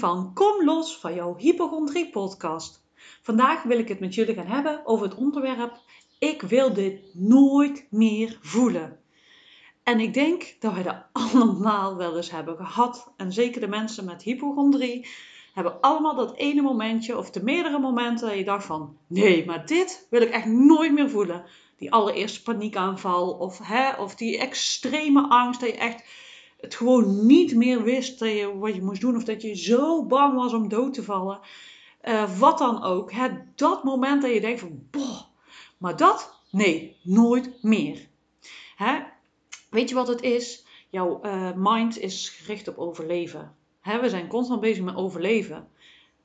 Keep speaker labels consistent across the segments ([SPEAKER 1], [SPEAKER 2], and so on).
[SPEAKER 1] van Kom los van jouw hypochondrie podcast. Vandaag wil ik het met jullie gaan hebben over het onderwerp Ik wil dit nooit meer voelen. En ik denk dat wij dat allemaal wel eens hebben gehad. En zeker de mensen met hypochondrie hebben allemaal dat ene momentje of de meerdere momenten dat je dacht van nee, maar dit wil ik echt nooit meer voelen. Die allereerste paniekaanval of, hè, of die extreme angst dat je echt het gewoon niet meer wist dat je, wat je moest doen. Of dat je zo bang was om dood te vallen. Uh, wat dan ook. Hè, dat moment dat je denkt van, boh, maar dat, nee, nooit meer. Hè? Weet je wat het is? Jouw uh, mind is gericht op overleven. Hè, we zijn constant bezig met overleven.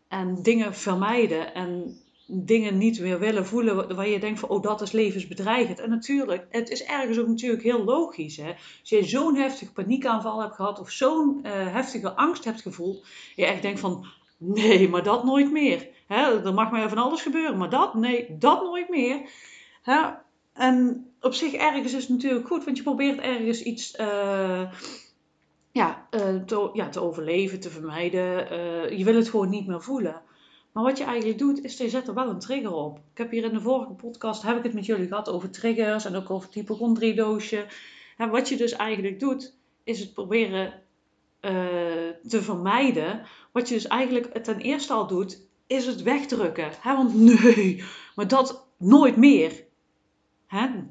[SPEAKER 1] En dingen vermijden. En dingen niet meer willen voelen waar je denkt van, oh dat is levensbedreigend. En natuurlijk, het is ergens ook natuurlijk heel logisch. Hè? Als je zo'n heftige paniekaanval hebt gehad of zo'n uh, heftige angst hebt gevoeld, je echt denkt van, nee, maar dat nooit meer. Hè? Er mag maar van alles gebeuren, maar dat, nee, dat nooit meer. Hè? En op zich ergens is het natuurlijk goed, want je probeert ergens iets... Uh, ja, uh, te, ja, te overleven, te vermijden. je wil het gewoon niet meer voelen. Maar wat je eigenlijk doet, is je zet er wel een trigger op. Ik heb hier in de vorige podcast, heb ik het met jullie gehad over triggers en ook over het hypochondriedoosje. En wat je dus eigenlijk doet, is het proberen uh, te vermijden. Wat je dus eigenlijk ten eerste al doet, is het wegdrukken. Want nee, maar dat nooit meer.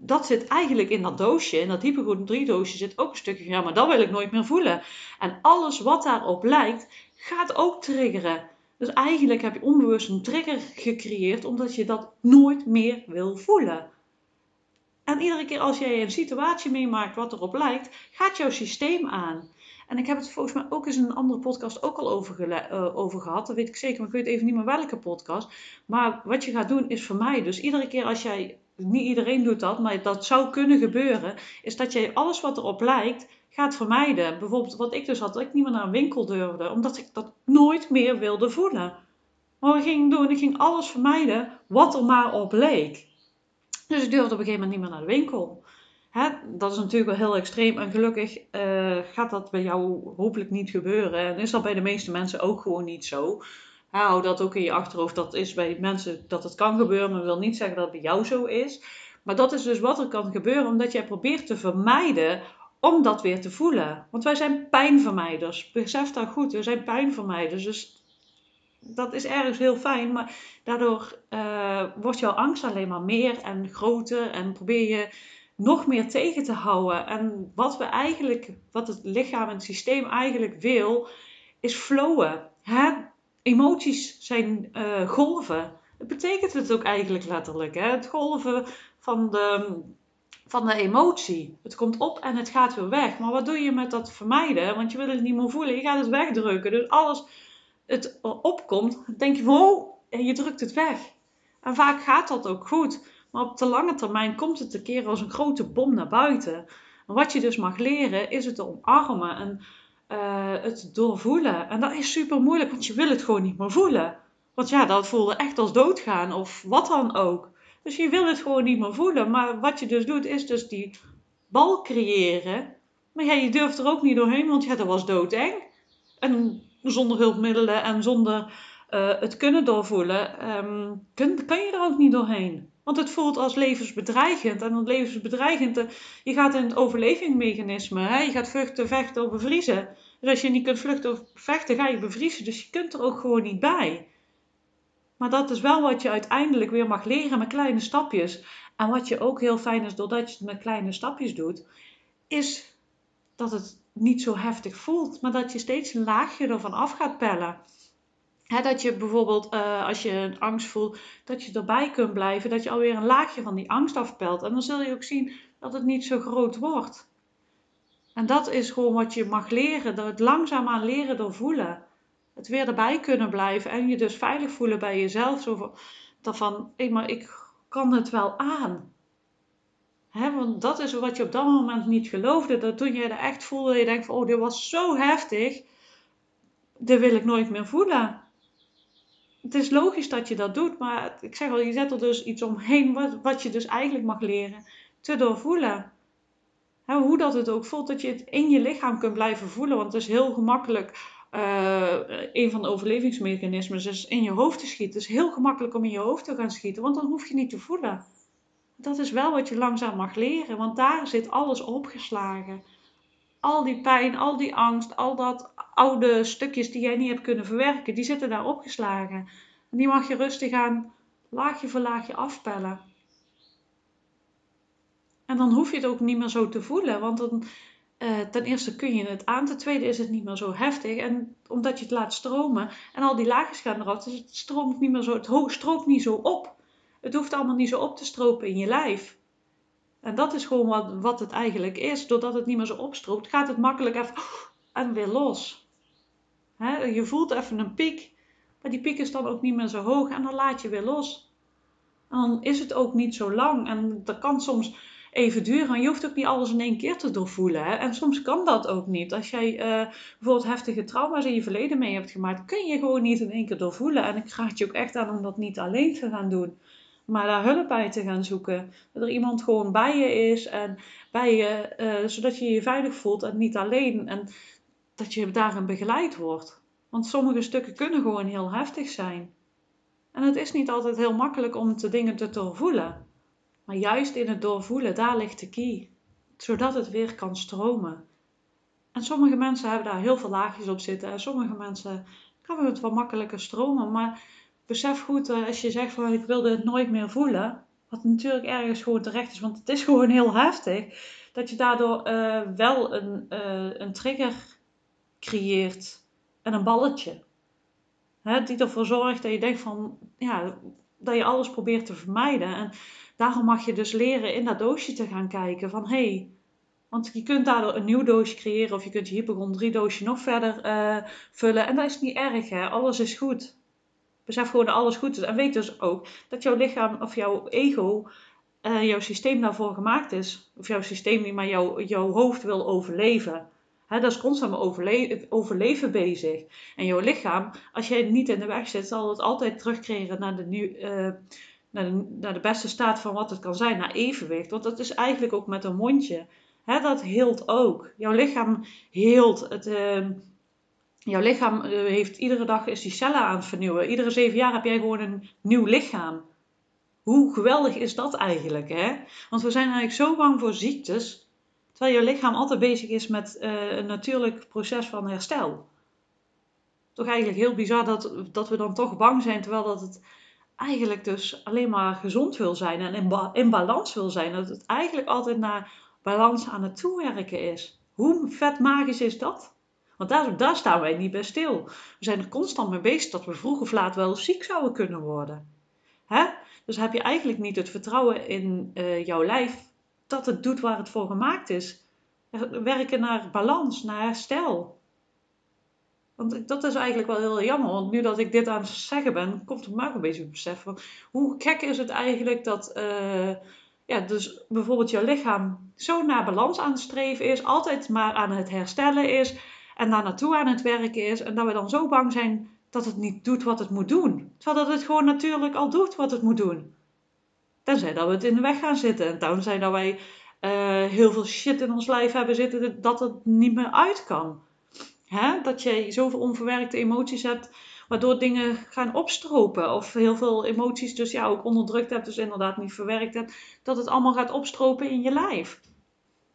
[SPEAKER 1] Dat zit eigenlijk in dat doosje, in dat hypochondriedoosje zit ook een stukje, ja, maar dat wil ik nooit meer voelen. En alles wat daarop lijkt, gaat ook triggeren. Dus eigenlijk heb je onbewust een trigger gecreëerd omdat je dat nooit meer wil voelen. En iedere keer als jij een situatie meemaakt wat erop lijkt, gaat jouw systeem aan. En ik heb het volgens mij ook eens in een andere podcast ook al over, uh, over gehad. Dat weet ik zeker, maar ik weet even niet meer welke podcast. Maar wat je gaat doen is voor mij. Dus iedere keer als jij, niet iedereen doet dat, maar dat zou kunnen gebeuren, is dat jij alles wat erop lijkt, gaat vermijden. Bijvoorbeeld wat ik dus had, dat ik niet meer naar een winkel durfde, omdat ik dat nooit meer wilde voelen. Maar wat ging doen? Ik ging alles vermijden wat er maar op leek. Dus ik durfde op een gegeven moment niet meer naar de winkel. Hè? Dat is natuurlijk wel heel extreem en gelukkig uh, gaat dat bij jou hopelijk niet gebeuren. En is dat bij de meeste mensen ook gewoon niet zo. Hou dat ook in je achterhoofd. Dat is bij mensen dat het kan gebeuren, maar wil niet zeggen dat het bij jou zo is. Maar dat is dus wat er kan gebeuren, omdat jij probeert te vermijden om dat weer te voelen. Want wij zijn pijnvermijders. Besef dat goed, we zijn pijnvermijders. Dus dat is ergens heel fijn, maar daardoor uh, wordt jouw angst alleen maar meer en groter en probeer je nog meer tegen te houden. En wat we eigenlijk, wat het lichaam en het systeem eigenlijk wil, is flowen. Hè? Emoties zijn uh, golven. Dat betekent het ook eigenlijk letterlijk. Hè? Het golven van de van de emotie. Het komt op en het gaat weer weg. Maar wat doe je met dat vermijden? Want je wil het niet meer voelen. Je gaat het wegdrukken. Dus alles het opkomt, denk je van oh, en je drukt het weg. En vaak gaat dat ook goed. Maar op de lange termijn komt het een keer als een grote bom naar buiten. En wat je dus mag leren is het omarmen en uh, het doorvoelen. En dat is super moeilijk, want je wil het gewoon niet meer voelen. Want ja, dat voelde echt als doodgaan of wat dan ook. Dus je wil het gewoon niet meer voelen. Maar wat je dus doet, is dus die bal creëren. Maar ja, je durft er ook niet doorheen, want ja, dat was doodeng. En zonder hulpmiddelen en zonder uh, het kunnen doorvoelen, um, kun, kan je er ook niet doorheen. Want het voelt als levensbedreigend. En dat levensbedreigend, je gaat in het overlevingsmechanisme. Hè? Je gaat vluchten, vechten of bevriezen. Dus als je niet kunt vluchten of vechten, ga je bevriezen. Dus je kunt er ook gewoon niet bij. Maar dat is wel wat je uiteindelijk weer mag leren met kleine stapjes. En wat je ook heel fijn is doordat je het met kleine stapjes doet, is dat het niet zo heftig voelt, maar dat je steeds een laagje ervan af gaat pellen. Dat je bijvoorbeeld, uh, als je angst voelt, dat je erbij kunt blijven, dat je alweer een laagje van die angst afpelt. En dan zul je ook zien dat het niet zo groot wordt. En dat is gewoon wat je mag leren, dat het langzaamaan leren door voelen het weer erbij kunnen blijven en je dus veilig voelen bij jezelf. Zo van, hey, maar ik kan het wel aan. He, want dat is wat je op dat moment niet geloofde. Dat toen je er echt voelde, je denkt van, oh, dit was zo heftig. Dit wil ik nooit meer voelen. Het is logisch dat je dat doet, maar ik zeg al, je zet er dus iets omheen wat, wat je dus eigenlijk mag leren te doorvoelen. Hoe dat het ook voelt, dat je het in je lichaam kunt blijven voelen. Want het is heel gemakkelijk uh, een van de overlevingsmechanismes is in je hoofd te schieten. Het is heel gemakkelijk om in je hoofd te gaan schieten, want dan hoef je niet te voelen. Dat is wel wat je langzaam mag leren, want daar zit alles opgeslagen. Al die pijn, al die angst, al dat oude stukjes die jij niet hebt kunnen verwerken, die zitten daar opgeslagen. En die mag je rustig aan laagje voor laagje afpellen. En dan hoef je het ook niet meer zo te voelen, want dan, uh, ten eerste kun je het aan, ten tweede is het niet meer zo heftig. En omdat je het laat stromen en al die laagjes gaan eraf, dus het stroomt niet meer zo, het stroomt niet zo op. Het hoeft allemaal niet zo op te stropen in je lijf. En dat is gewoon wat, wat het eigenlijk is. Doordat het niet meer zo opstroopt, gaat het makkelijk even en weer los. je voelt even een piek, maar die piek is dan ook niet meer zo hoog en dan laat je weer los. En dan is het ook niet zo lang en dat kan soms even duren. En je hoeft ook niet alles in één keer te doorvoelen. En soms kan dat ook niet. Als jij uh, bijvoorbeeld heftige trauma's in je verleden mee hebt gemaakt, kun je gewoon niet in één keer doorvoelen. En ik raad je ook echt aan om dat niet alleen te gaan doen. Maar daar hulp bij te gaan zoeken. Dat er iemand gewoon bij je is en bij je, uh, zodat je je veilig voelt en niet alleen. En dat je daarin begeleid wordt. Want sommige stukken kunnen gewoon heel heftig zijn. En het is niet altijd heel makkelijk om de dingen te doorvoelen. Maar juist in het doorvoelen, daar ligt de key. Zodat het weer kan stromen. En sommige mensen hebben daar heel veel laagjes op zitten. En sommige mensen kan het wat makkelijker stromen. Maar besef goed, eh, als je zegt van ik wilde het nooit meer voelen. Wat natuurlijk ergens gewoon terecht is, want het is gewoon heel heftig. Dat je daardoor uh, wel een, uh, een trigger creëert en een balletje. Hè, die ervoor zorgt dat je denkt van, ja, dat je alles probeert te vermijden. En daarom mag je dus leren in dat doosje te gaan kijken van, hé, hey, want je kunt daardoor een nieuw doosje creëren of je kunt je hypochondrie doosje nog verder vullen. En dat is niet erg, hè. Alles is goed. Besef gewoon dat alles goed is. En weet dus ook dat jouw lichaam of jouw ego, uh, jouw systeem daarvoor gemaakt is. Of jouw systeem niet, maar jouw, jouw hoofd wil overleven. Dat is constant met overle overleven bezig. En jouw lichaam, als jij niet in de weg zit, zal het altijd terugkeren naar de, nu, uh, naar, de, naar de beste staat van wat het kan zijn, naar evenwicht. Want dat is eigenlijk ook met een mondje. Dat heelt ook. Jouw lichaam heelt. Het, uh, jouw lichaam uh, heeft iedere dag is die cellen aan het vernieuwen. Iedere zeven jaar heb jij gewoon een nieuw lichaam. Hoe geweldig is dat eigenlijk, hè? Want we zijn eigenlijk zo bang voor ziektes Terwijl je lichaam altijd bezig is met uh, een natuurlijk proces van herstel. Toch eigenlijk heel bizar dat, dat we dan toch bang zijn, terwijl dat het eigenlijk dus alleen maar gezond wil zijn en in, in balans wil zijn. Dat het eigenlijk altijd naar balans aan het toewerken is. Hoe vet magisch is dat? Want daar, daar staan wij niet bij stil. We zijn er constant mee bezig dat we vroeg of laat wel ziek zouden kunnen worden. Hè? Dus heb je eigenlijk niet het vertrouwen in uh, jouw lijf dat het doet waar het voor gemaakt is. Werken naar balans, naar herstel. Want dat is eigenlijk wel heel jammer. Want nu dat ik dit aan het zeggen ben, komt het me ook een beetje besef van hoe gek is het eigenlijk dat uh, ja, dus bijvoorbeeld jouw lichaam zo naar balans aan het streven is, altijd maar aan het herstellen is en daar naartoe aan het werken is. En dat we dan zo bang zijn dat het niet doet wat het moet doen. Terwijl dat het gewoon natuurlijk al doet wat het moet doen. Tenzij dat we het in de weg gaan zitten. En tenzij dat wij uh, heel veel shit in ons lijf hebben zitten dat het niet meer uit kan. Hè? Dat je zoveel onverwerkte emoties hebt, waardoor dingen gaan opstropen. Of heel veel emoties dus ja, ook onderdrukt hebt, dus inderdaad niet verwerkt hebt. Dat het allemaal gaat opstropen in je lijf.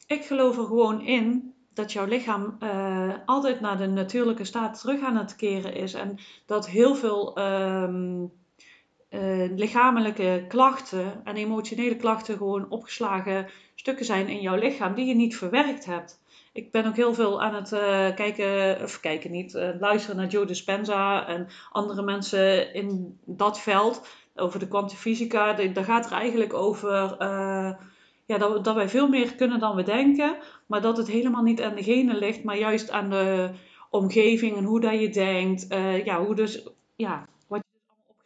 [SPEAKER 1] Ik geloof er gewoon in dat jouw lichaam uh, altijd naar de natuurlijke staat terug aan het keren is. En dat heel veel um, uh, lichamelijke klachten en emotionele klachten gewoon opgeslagen stukken zijn in jouw lichaam die je niet verwerkt hebt. Ik ben ook heel veel aan het uh, kijken, of kijken niet, luisteren naar Joe Dispenza en andere mensen in dat veld over de kwantumfysica. Daar gaat er eigenlijk over ja, dat, dat wij veel meer kunnen dan we denken, maar dat het helemaal niet aan de genen ligt, maar juist aan de omgeving en hoe dat je denkt. ja, hoe dus, ja,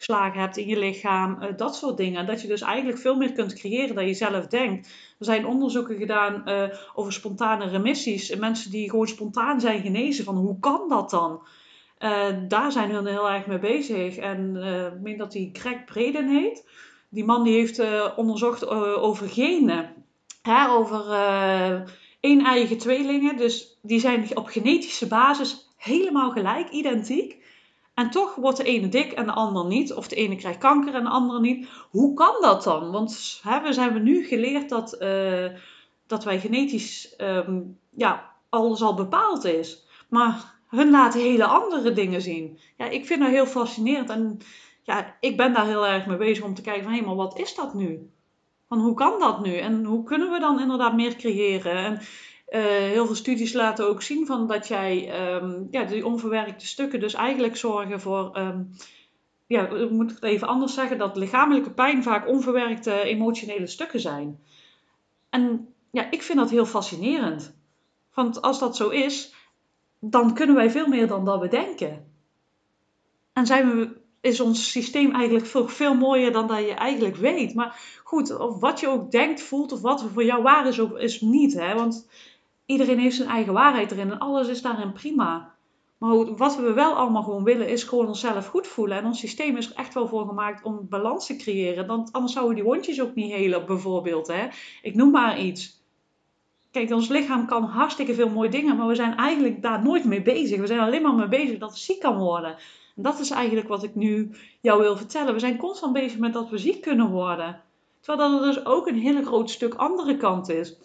[SPEAKER 1] slagen hebt in je lichaam, uh, dat soort dingen. Dat je dus eigenlijk veel meer kunt creëren dan je zelf denkt. Er zijn onderzoeken gedaan uh, over spontane remissies. Mensen die gewoon spontaan zijn genezen. Van hoe kan dat dan? Daar zijn we heel erg mee bezig. En ik meen dat die Craig Breden heet. Die man die heeft onderzocht over genen. Hè, over één eigen tweelingen. Dus die zijn op genetische basis helemaal gelijk, identiek. En toch wordt de ene dik en de ander niet. Of de ene krijgt kanker en de andere niet. Hoe kan dat dan? Want hè, we zijn nu geleerd dat, dat wij genetisch um, ja, alles al bepaald is. Maar hun laten hele andere dingen zien. Ja, ik vind dat heel fascinerend. En ja, ik ben daar heel erg mee bezig om te kijken van... Hé, maar wat is dat nu? Van hoe kan dat nu? En hoe kunnen we dan inderdaad meer creëren? En uh, heel veel studies laten ook zien van dat jij um, ja, die onverwerkte stukken dus eigenlijk zorgen voor, um, ja, ik moet het even anders zeggen, dat lichamelijke pijn vaak onverwerkte emotionele stukken zijn. En ja, ik vind dat heel fascinerend. Want als dat zo is, dan kunnen wij veel meer dan dat we denken. En zijn we, is ons systeem eigenlijk veel, veel mooier dan dat je eigenlijk weet. Maar goed, of wat je ook denkt, voelt, of wat voor jou waar is, of is niet. Hè? Want iedereen heeft zijn eigen waarheid erin en alles is daarin prima. Maar wat we wel allemaal gewoon willen, is gewoon onszelf goed voelen. En ons systeem is er echt wel voor gemaakt om balans te creëren. Dan, anders zouden die wondjes ook niet helen, bijvoorbeeld. Hè? Ik noem maar iets. Kijk, ons lichaam kan hartstikke veel mooie dingen, maar we zijn eigenlijk daar nooit mee bezig. We zijn alleen maar mee bezig dat het ziek kan worden. Dat is eigenlijk wat ik nu jou wil vertellen. We zijn constant bezig met dat we ziek kunnen worden. Terwijl dat er dus ook een heel groot stuk andere kant is.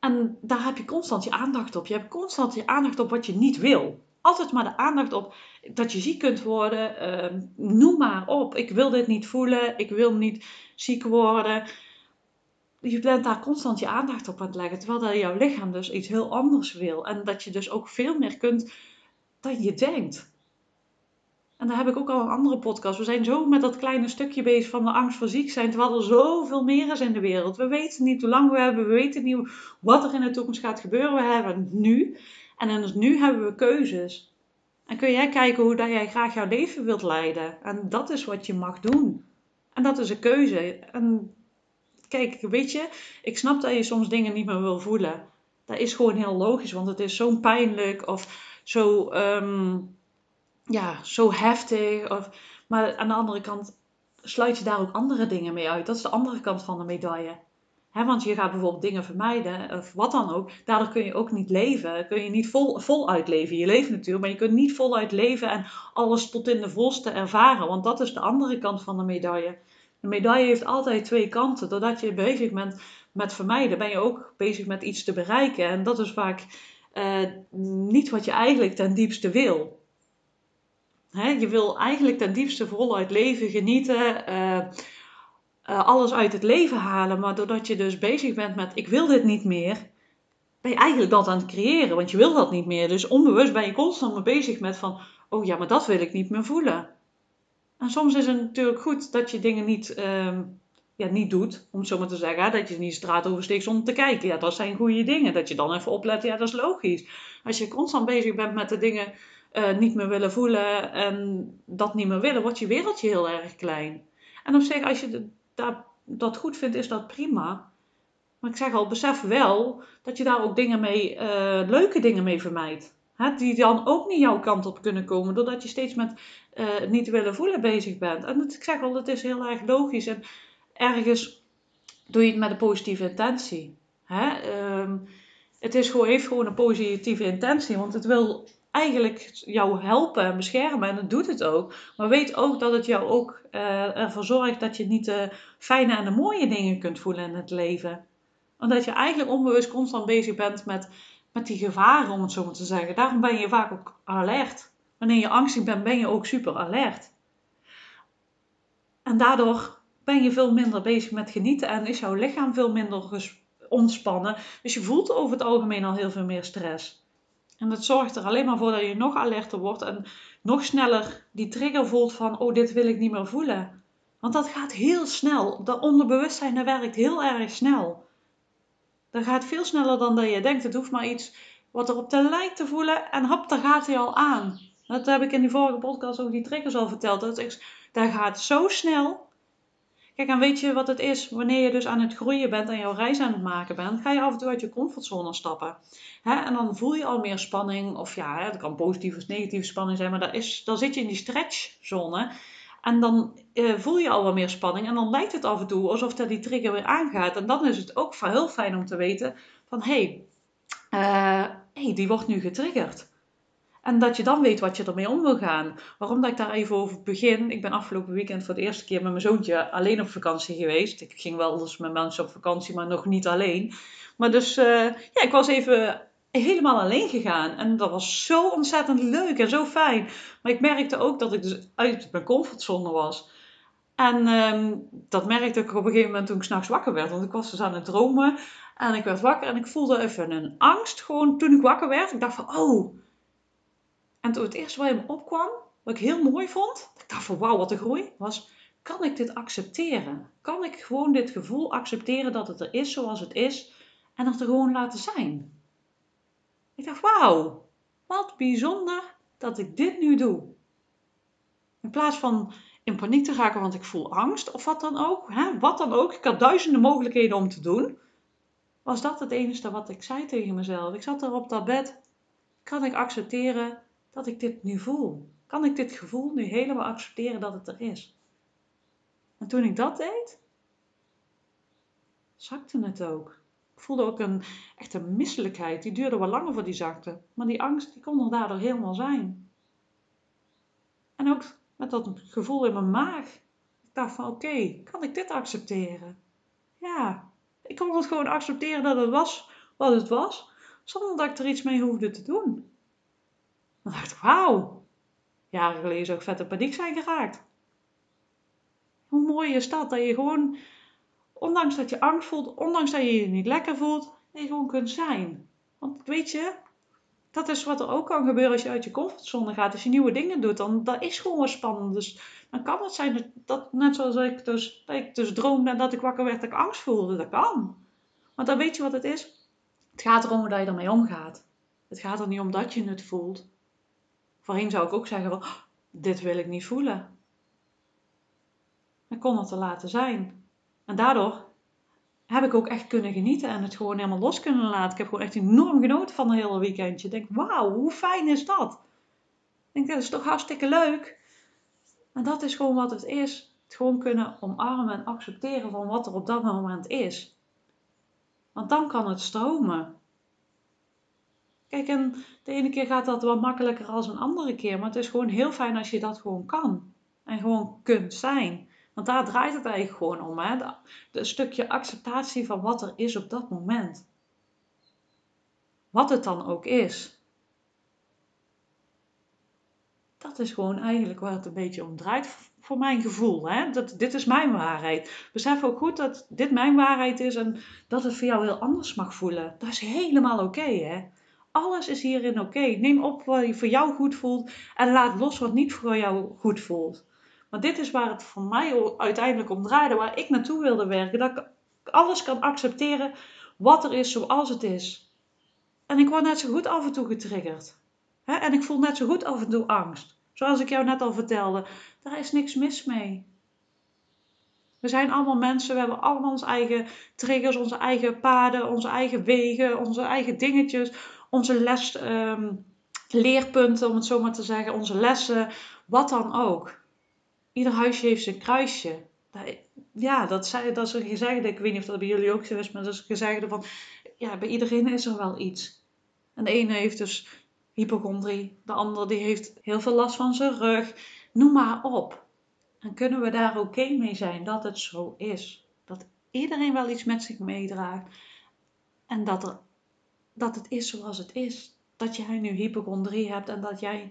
[SPEAKER 1] En daar heb je constant je aandacht op. Je hebt constant je aandacht op wat je niet wil. Altijd maar de aandacht op dat je ziek kunt worden. Uh, noem maar op. Ik wil dit niet voelen. Ik wil niet ziek worden. Je bent daar constant je aandacht op aan het leggen. Terwijl dat jouw lichaam dus iets heel anders wil. En dat je dus ook veel meer kunt dan je denkt. En daar heb ik ook al een andere podcast. We zijn zo met dat kleine stukje bezig van de angst voor ziek zijn. Terwijl er zoveel meer is in de wereld. We weten niet hoe lang we hebben. We weten niet wat er in de toekomst gaat gebeuren. We hebben het nu. En in het nu hebben we keuzes. En kun jij kijken hoe dat jij graag jouw leven wilt leiden. En dat is wat je mag doen. En dat is een keuze. En kijk, weet je, ik snap dat je soms dingen niet meer wil voelen. Dat is gewoon heel logisch, want het is zo pijnlijk of zo. Um, ja, zo heftig. Of, maar aan de andere kant sluit je daar ook andere dingen mee uit. Dat is de andere kant van de medaille. He, want je gaat bijvoorbeeld dingen vermijden, of wat dan ook. Daardoor kun je ook niet leven. Kun je niet vol, voluit leven. Je leeft natuurlijk, maar je kunt niet voluit leven en alles tot in de volste ervaren. Want dat is de andere kant van de medaille. De medaille heeft altijd twee kanten. Doordat je bezig bent met vermijden, ben je ook bezig met iets te bereiken. En dat is vaak uh, niet wat je eigenlijk ten diepste wil je wil eigenlijk ten diepste voluit leven, genieten, uh, uh, alles uit het leven halen. Maar doordat je dus bezig bent met ik wil dit niet meer, ben je eigenlijk dat aan het creëren. Want je wil dat niet meer. Dus onbewust ben je constant mee bezig met van oh ja, maar dat wil ik niet meer voelen. En soms is het natuurlijk goed dat je dingen niet, uh, ja, niet doet, om het zo maar te zeggen. Dat je niet de straat oversteekt zonder te kijken. Ja, dat zijn goede dingen. Dat je dan even oplet, ja, dat is logisch. Als je constant bezig bent met de dingen uh, niet meer willen voelen en dat niet meer willen, wordt je wereldje heel erg klein. En op zich, als je dat, dat goed vindt, is dat prima. Maar ik zeg al, besef wel dat je daar ook dingen mee, uh, leuke dingen mee vermijdt. Hè, die dan ook niet jouw kant op kunnen komen, doordat je steeds met uh, niet willen voelen bezig bent. En ik zeg al, het is heel erg logisch. En ergens doe je het met een positieve intentie. Hè? Um, het is gewoon, heeft gewoon een positieve intentie, want het wil eigenlijk jou helpen en beschermen. En dat doet het ook. Maar weet ook dat het jou ook uh, ervoor zorgt dat je niet de fijne en de mooie dingen kunt voelen in het leven. Omdat je eigenlijk onbewust constant bezig bent met, met die gevaren, om het zo maar te zeggen. Daarom ben je vaak ook alert. Wanneer je angstig bent, ben je ook super alert. En daardoor ben je veel minder bezig met genieten en is jouw lichaam veel minder ontspannen. Dus je voelt over het algemeen al heel veel meer stress. En dat zorgt er alleen maar voor dat je nog alerter wordt en nog sneller die trigger voelt van, oh, dit wil ik niet meer voelen. Want dat gaat heel snel. Dat onderbewustzijn dat werkt heel erg snel. Dat gaat veel sneller dan dat je denkt. Het hoeft maar iets wat erop te lijkt te voelen en hop, daar gaat hij al aan. Dat heb ik in die vorige podcast ook die triggers al verteld. Dat, dat gaat zo snel Kijk, en weet je wat het is? Wanneer je dus aan het groeien bent en jouw reis aan het maken bent, ga je af en toe uit je comfortzone stappen. En dan voel je al meer spanning, of ja, hè, dat kan positieve of negatieve spanning zijn, maar daar, is, dan zit je in die stretchzone. En dan eh, voel je al wat meer spanning en dan lijkt het af en toe alsof dat die trigger weer aangaat. En dan is het ook heel fijn om te weten van hé, hey, hey, die wordt nu getriggerd. En dat je dan weet wat je ermee om wil gaan. Waarom dat ik daar even over begin. Ik ben afgelopen weekend voor de eerste keer met mijn zoontje alleen op vakantie geweest. Ik ging wel eens met mensen op vakantie, maar nog niet alleen. Maar dus, uh, ja, ik was even helemaal alleen gegaan. En dat was zo ontzettend leuk en zo fijn. Maar ik merkte ook dat ik dus uit mijn comfortzone was. En um, dat merkte ik op een gegeven moment toen ik s'nachts wakker werd. Want ik was dus aan het dromen. En ik werd wakker en ik voelde even een angst. Gewoon toen ik wakker werd. Ik dacht van, oh. En toen het eerste wat in me opkwam, wat ik heel mooi vond. Ik dacht van, wauw, wat een groei. Was, kan ik dit accepteren? Kan ik gewoon dit gevoel accepteren dat het er is zoals het is. En het er gewoon laten zijn? Ik dacht, wauw, wat bijzonder dat ik dit nu doe. In plaats van in paniek te raken, want ik voel angst of wat dan ook. Hè, wat dan ook. Ik had duizenden mogelijkheden om te doen. Was dat het enige wat ik zei tegen mezelf? Ik zat er op dat bed. Kan ik accepteren dat ik dit nu voel? Kan ik dit gevoel nu helemaal accepteren dat het er is? En toen ik dat deed, zakte het ook. Ik voelde ook een echte misselijkheid. Die duurde wel langer voor die zakte. Maar die angst die kon er daardoor helemaal zijn. En ook met dat gevoel in mijn maag. Ik dacht van oké, kan ik dit accepteren? Ja, ik kon het gewoon accepteren dat het was wat het was. Zonder dat ik er iets mee hoefde te doen. Dan dacht ik, wauw. Jaren geleden zou ik vette paniek zijn geraakt. Hoe mooi is dat? Dat je gewoon ondanks dat je angst voelt, ondanks dat je je niet lekker voelt, je gewoon kunt zijn. Want weet je, dat is wat er ook kan gebeuren als je uit je comfortzone gaat. Als je nieuwe dingen doet, dan dat is gewoon wel spannend. Dus dan kan het zijn dat, dat net zoals ik dus, dat ik dus droomde en dat ik wakker werd dat ik angst voelde. Dat kan. Maar dan weet je wat het is? Het gaat erom hoe je ermee omgaat. Het gaat er niet om dat je het voelt. Voorheen zou ik ook zeggen van, oh, dit wil ik niet voelen. Ik kon het te laten zijn. En daardoor heb ik ook echt kunnen genieten en het gewoon helemaal los kunnen laten. Ik heb gewoon echt enorm genoten van een hele weekendje. Ik denk, wauw, hoe fijn is dat? Ik denk, dat is toch hartstikke leuk. En dat is gewoon wat het is. Het gewoon kunnen omarmen en accepteren van wat er op dat moment is. Want dan kan het stromen. Kijk, en de ene keer gaat dat wat makkelijker als een andere keer. Maar het is gewoon heel fijn als je dat gewoon kan. En gewoon kunt zijn. Want daar draait het eigenlijk gewoon om. Hè? De, stukje acceptatie van wat er is op dat moment. Wat het dan ook is. Dat is gewoon eigenlijk waar het een beetje om draait voor mijn gevoel. Hè? Dat, dit is mijn waarheid. Besef ook goed dat dit mijn waarheid is en dat het voor jou heel anders mag voelen. Dat is helemaal oké. hè? Alles is hierin oké. Neem op wat je voor jou goed voelt en laat los wat niet voor jou goed voelt. Maar dit is waar het voor mij uiteindelijk om draaide, waar ik naartoe wilde werken. Dat ik alles kan accepteren wat er is zoals het is. En ik word net zo goed af en toe getriggerd. En ik voel net zo goed af en toe angst. Zoals ik jou net al vertelde, daar is niks mis mee. We zijn allemaal mensen, we hebben allemaal onze eigen triggers, onze eigen paden, onze eigen wegen, onze eigen dingetjes, onze les, ehm, leerpunten, om het zo maar te zeggen, onze lessen, wat dan ook ieder huisje heeft zijn kruisje. Ja, dat, zei, dat is een gezegde. Ik weet niet of dat bij jullie ook zo is, maar dat is een gezegde van... Ja, bij iedereen is er wel iets. En de ene heeft dus hypochondrie. De andere die heeft heel veel last van zijn rug. Noem maar op. En kunnen we daar oké mee zijn dat het zo is. Dat iedereen wel iets met zich meedraagt. En dat, er, dat het is zoals het is. Dat jij nu hypochondrie hebt en dat jij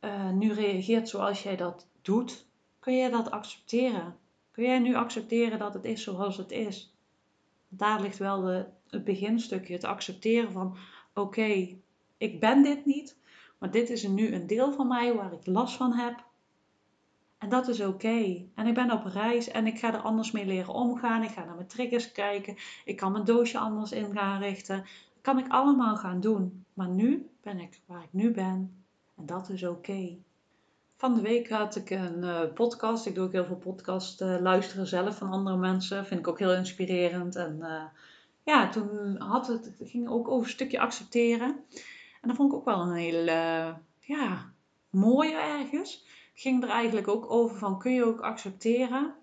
[SPEAKER 1] uh, nu reageert zoals jij dat doet. Kun jij dat accepteren? Kun jij nu accepteren dat het is zoals het is? Daar ligt wel de, het beginstukje, het accepteren van: oké, ik ben dit niet, maar dit is nu een deel van mij waar ik last van heb. En dat is oké. En ik ben op reis en ik ga er anders mee leren omgaan. Ik ga naar mijn triggers kijken. Ik kan mijn doosje anders in gaan richten. Kan ik allemaal gaan doen. Maar nu ben ik waar ik nu ben. En dat is oké. Van de week had ik een uh, podcast. Ik doe ook heel veel podcast uh, luisteren zelf van andere mensen. Vind ik ook heel inspirerend. En uh, ja, toen had het, het ging ook over een stukje accepteren. En dat vond ik ook wel een heel ja, mooie ergens. Het ging er eigenlijk ook over van kun je ook accepteren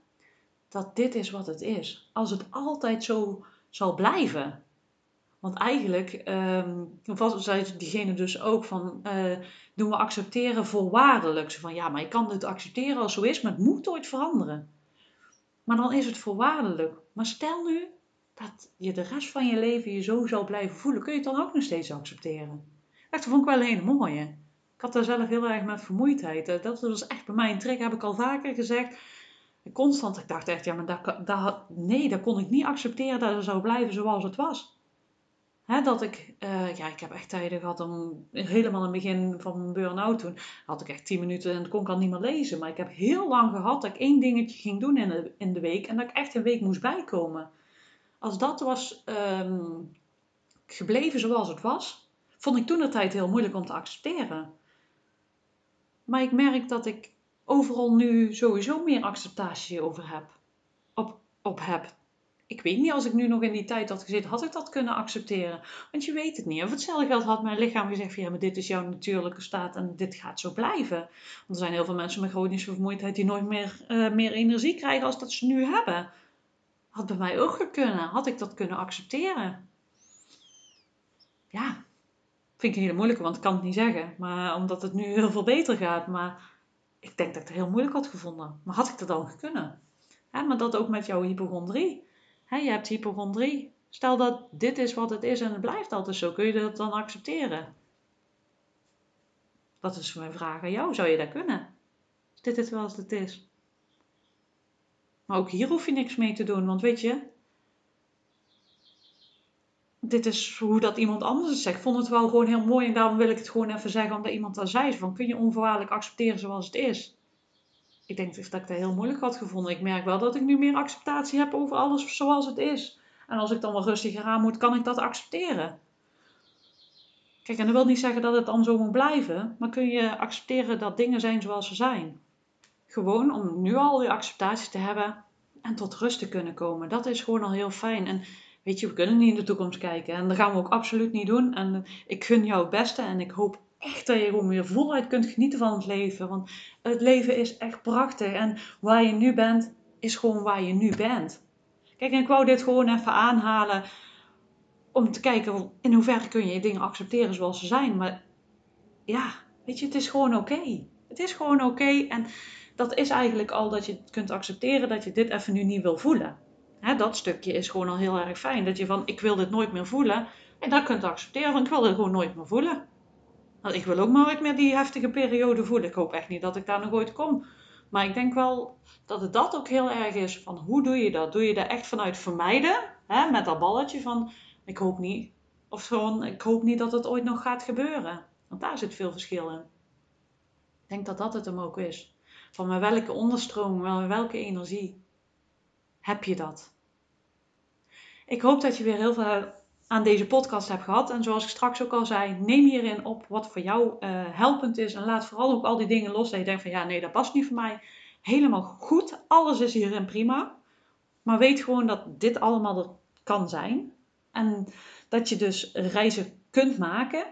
[SPEAKER 1] dat dit is wat het is. Als het altijd zo zal blijven. Want eigenlijk um, zei diegene dus ook van, uh, doen we accepteren voorwaardelijk. Zo van, ja, maar je kan het accepteren als zo is, maar het moet ooit veranderen. Maar dan is het voorwaardelijk. Maar stel nu dat je de rest van je leven je zo zal blijven voelen, kun je het dan ook nog steeds accepteren? Dat vond ik wel een hele mooie. Ik had daar zelf heel erg met vermoeidheid. Eh, dat was echt bij mij een trick, heb ik al vaker gezegd. Constant, ik dacht echt, ja, maar dat, dat, nee, dat kon ik niet accepteren dat het zou blijven zoals het was. Dat ik, uh, ja, ik heb echt tijden gehad om, helemaal in het begin van mijn burn-out toen, had ik echt 10 minuten en kon ik al niet meer lezen. Maar ik heb heel lang gehad dat ik één dingetje ging doen in de, in de week en dat ik echt een week moest bijkomen. Als dat was um, gebleven zoals het was, vond ik toen de tijd heel moeilijk om te accepteren. Maar ik merk dat ik overal nu sowieso meer acceptatie over heb. Op, op heb. Ik weet niet, als ik nu nog in die tijd had gezeten, had ik dat kunnen accepteren. Want je weet het niet. Of hetzelfde geld had mijn lichaam gezegd van ja, maar dit is jouw natuurlijke staat en dit gaat zo blijven. Want er zijn heel veel mensen met chronische vermoeidheid die nooit meer, uh, meer energie krijgen als dat ze nu hebben. Had bij mij ook kunnen. Had ik dat kunnen accepteren? Ja, vind ik een hele moeilijke, want ik kan het niet zeggen. Maar omdat het nu heel veel beter gaat. Maar ik denk dat ik het heel moeilijk had gevonden. Maar had ik dat dan kunnen? Maar dat ook met jouw hypochondrie. Je hebt hypochondrie. Stel dat dit is wat het is en het blijft altijd zo. Kun je dat dan accepteren? Dat is mijn vraag aan jou. Zou je dat kunnen? Is dit het wel als het is? Maar ook hier hoef je niks mee te doen. Want weet je, dit is hoe dat iemand anders het zegt. Ik vond het wel gewoon heel mooi en daarom wil ik het gewoon even zeggen, omdat iemand daar zei van, kun je onvoorwaardelijk accepteren zoals het is? Ik denk dat ik dat heel moeilijk had gevonden. Ik merk wel dat ik nu meer acceptatie heb over alles zoals het is. En als ik dan wel rustiger aan moet, kan ik dat accepteren. Kijk, en dat wil niet zeggen dat het dan zo moet blijven, maar kun je accepteren dat dingen zijn zoals ze zijn. Gewoon om nu al die acceptatie te hebben en tot rust te kunnen komen. Dat is gewoon al heel fijn. En weet je, we kunnen niet in de toekomst kijken. En dat gaan we ook absoluut niet doen. En ik gun jou het beste en ik hoop echt dat je gewoon weer voluit kunt genieten van het leven. Want het leven is echt prachtig. En waar je nu bent, is gewoon waar je nu bent. Kijk, en ik wou dit gewoon even aanhalen om te kijken in hoeverre kun je dingen accepteren zoals ze zijn. Maar ja, weet je, het is gewoon oké. Het is gewoon oké. En dat is eigenlijk al dat je kunt accepteren dat je dit even nu niet wil voelen. Dat stukje is gewoon al heel erg fijn. Dat je van, ik wil dit nooit meer voelen. En dat kunt accepteren van, ik wil dit gewoon nooit meer voelen. Ik wil ook maar nooit meer die heftige periode voelen. Ik hoop echt niet dat ik daar nog ooit kom. Maar ik denk wel dat het dat ook heel erg is van, hoe doe je dat? Doe je dat echt vanuit vermijden? Hè, met dat balletje van, ik hoop niet. Of gewoon, ik hoop niet dat het ooit nog gaat gebeuren. Want daar zit veel verschil in. Ik denk dat dat het hem ook is. Van met welke onderstroom, welke energie heb je dat? Ik hoop dat je weer heel veel aan deze podcast hebt gehad. En zoals ik straks ook al zei, neem hierin op wat voor jou uh, helpend is. En laat vooral ook al die dingen los dat je denkt van ja, nee, dat past niet voor mij. Helemaal goed. Alles is hierin prima. Maar weet gewoon dat dit allemaal er kan zijn. En dat je dus reizen kunt maken.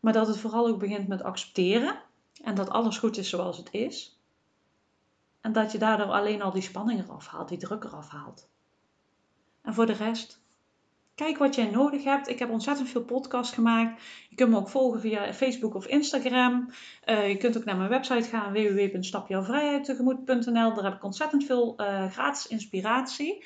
[SPEAKER 1] Maar dat het vooral ook begint met accepteren. En dat alles goed is zoals het is. En dat je daardoor alleen al die spanning eraf haalt, die druk eraf haalt. En voor de rest, kijk wat jij nodig hebt. Ik heb ontzettend veel podcasts gemaakt. Je kunt me ook volgen via Facebook of Instagram. Uh, je kunt ook naar mijn website gaan, www.stapjouwvrijheidtegemoet.nl. Daar heb ik ontzettend veel uh, gratis inspiratie.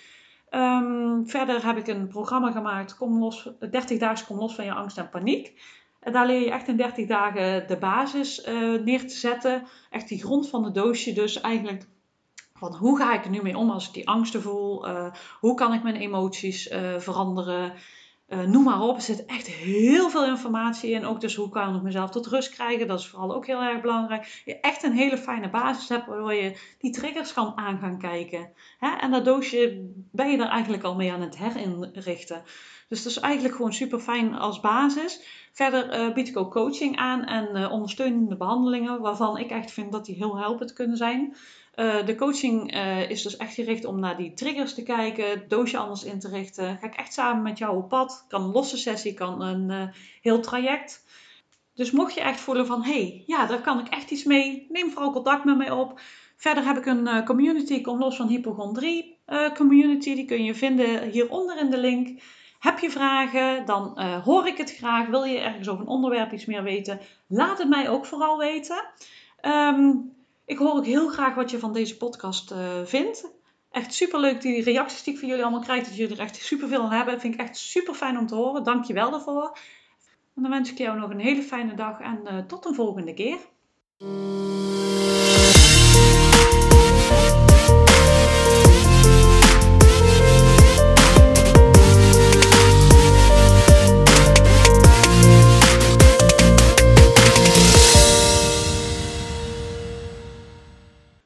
[SPEAKER 1] Um, verder heb ik een programma gemaakt, kom los, 30 dagen kom los van je angst en paniek. En daar leer je echt in 30 dagen de basis uh, neer te zetten. Echt die grond van de doosje. Dus eigenlijk van hoe ga ik er nu mee om als ik die angsten voel? Uh, hoe kan ik mijn emoties uh, veranderen? noem maar op, er zit echt heel veel informatie in. Ook dus hoe kan ik mezelf tot rust krijgen? Dat is vooral ook heel erg belangrijk. Je echt een hele fijne basis hebt waardoor je die triggers kan aan gaan kijken. Hè? En dat doosje ben je er eigenlijk al mee aan het herinrichten. Dus dat is eigenlijk gewoon super fijn als basis. Verder uh, bied ik ook coaching aan en uh, ondersteunende behandelingen, waarvan ik echt vind dat die heel helpend kunnen zijn. Uh, de coaching is dus echt gericht om naar die triggers te kijken, het doosje anders in te richten. Ga ik echt samen met jou op pad. Kan een losse sessie, kan een heel traject. Dus mocht je echt voelen van, hé, hey, ja, daar kan ik echt iets mee, neem vooral contact met mij op. Verder heb ik een community, kom los van hypochondrie community. Die kun je vinden hieronder in de link. Heb je vragen, dan uh, hoor ik het graag. Wil je ergens over een onderwerp iets meer weten? Laat het mij ook vooral weten. Um, ik hoor ook heel graag wat je van deze podcast uh, vindt. Echt super leuk die reacties die ik van jullie allemaal krijg. Dat jullie er echt super veel aan hebben. Vind ik echt super fijn om te horen. Dank je wel daarvoor. En dan wens ik jou nog een hele fijne dag en uh, tot een volgende keer.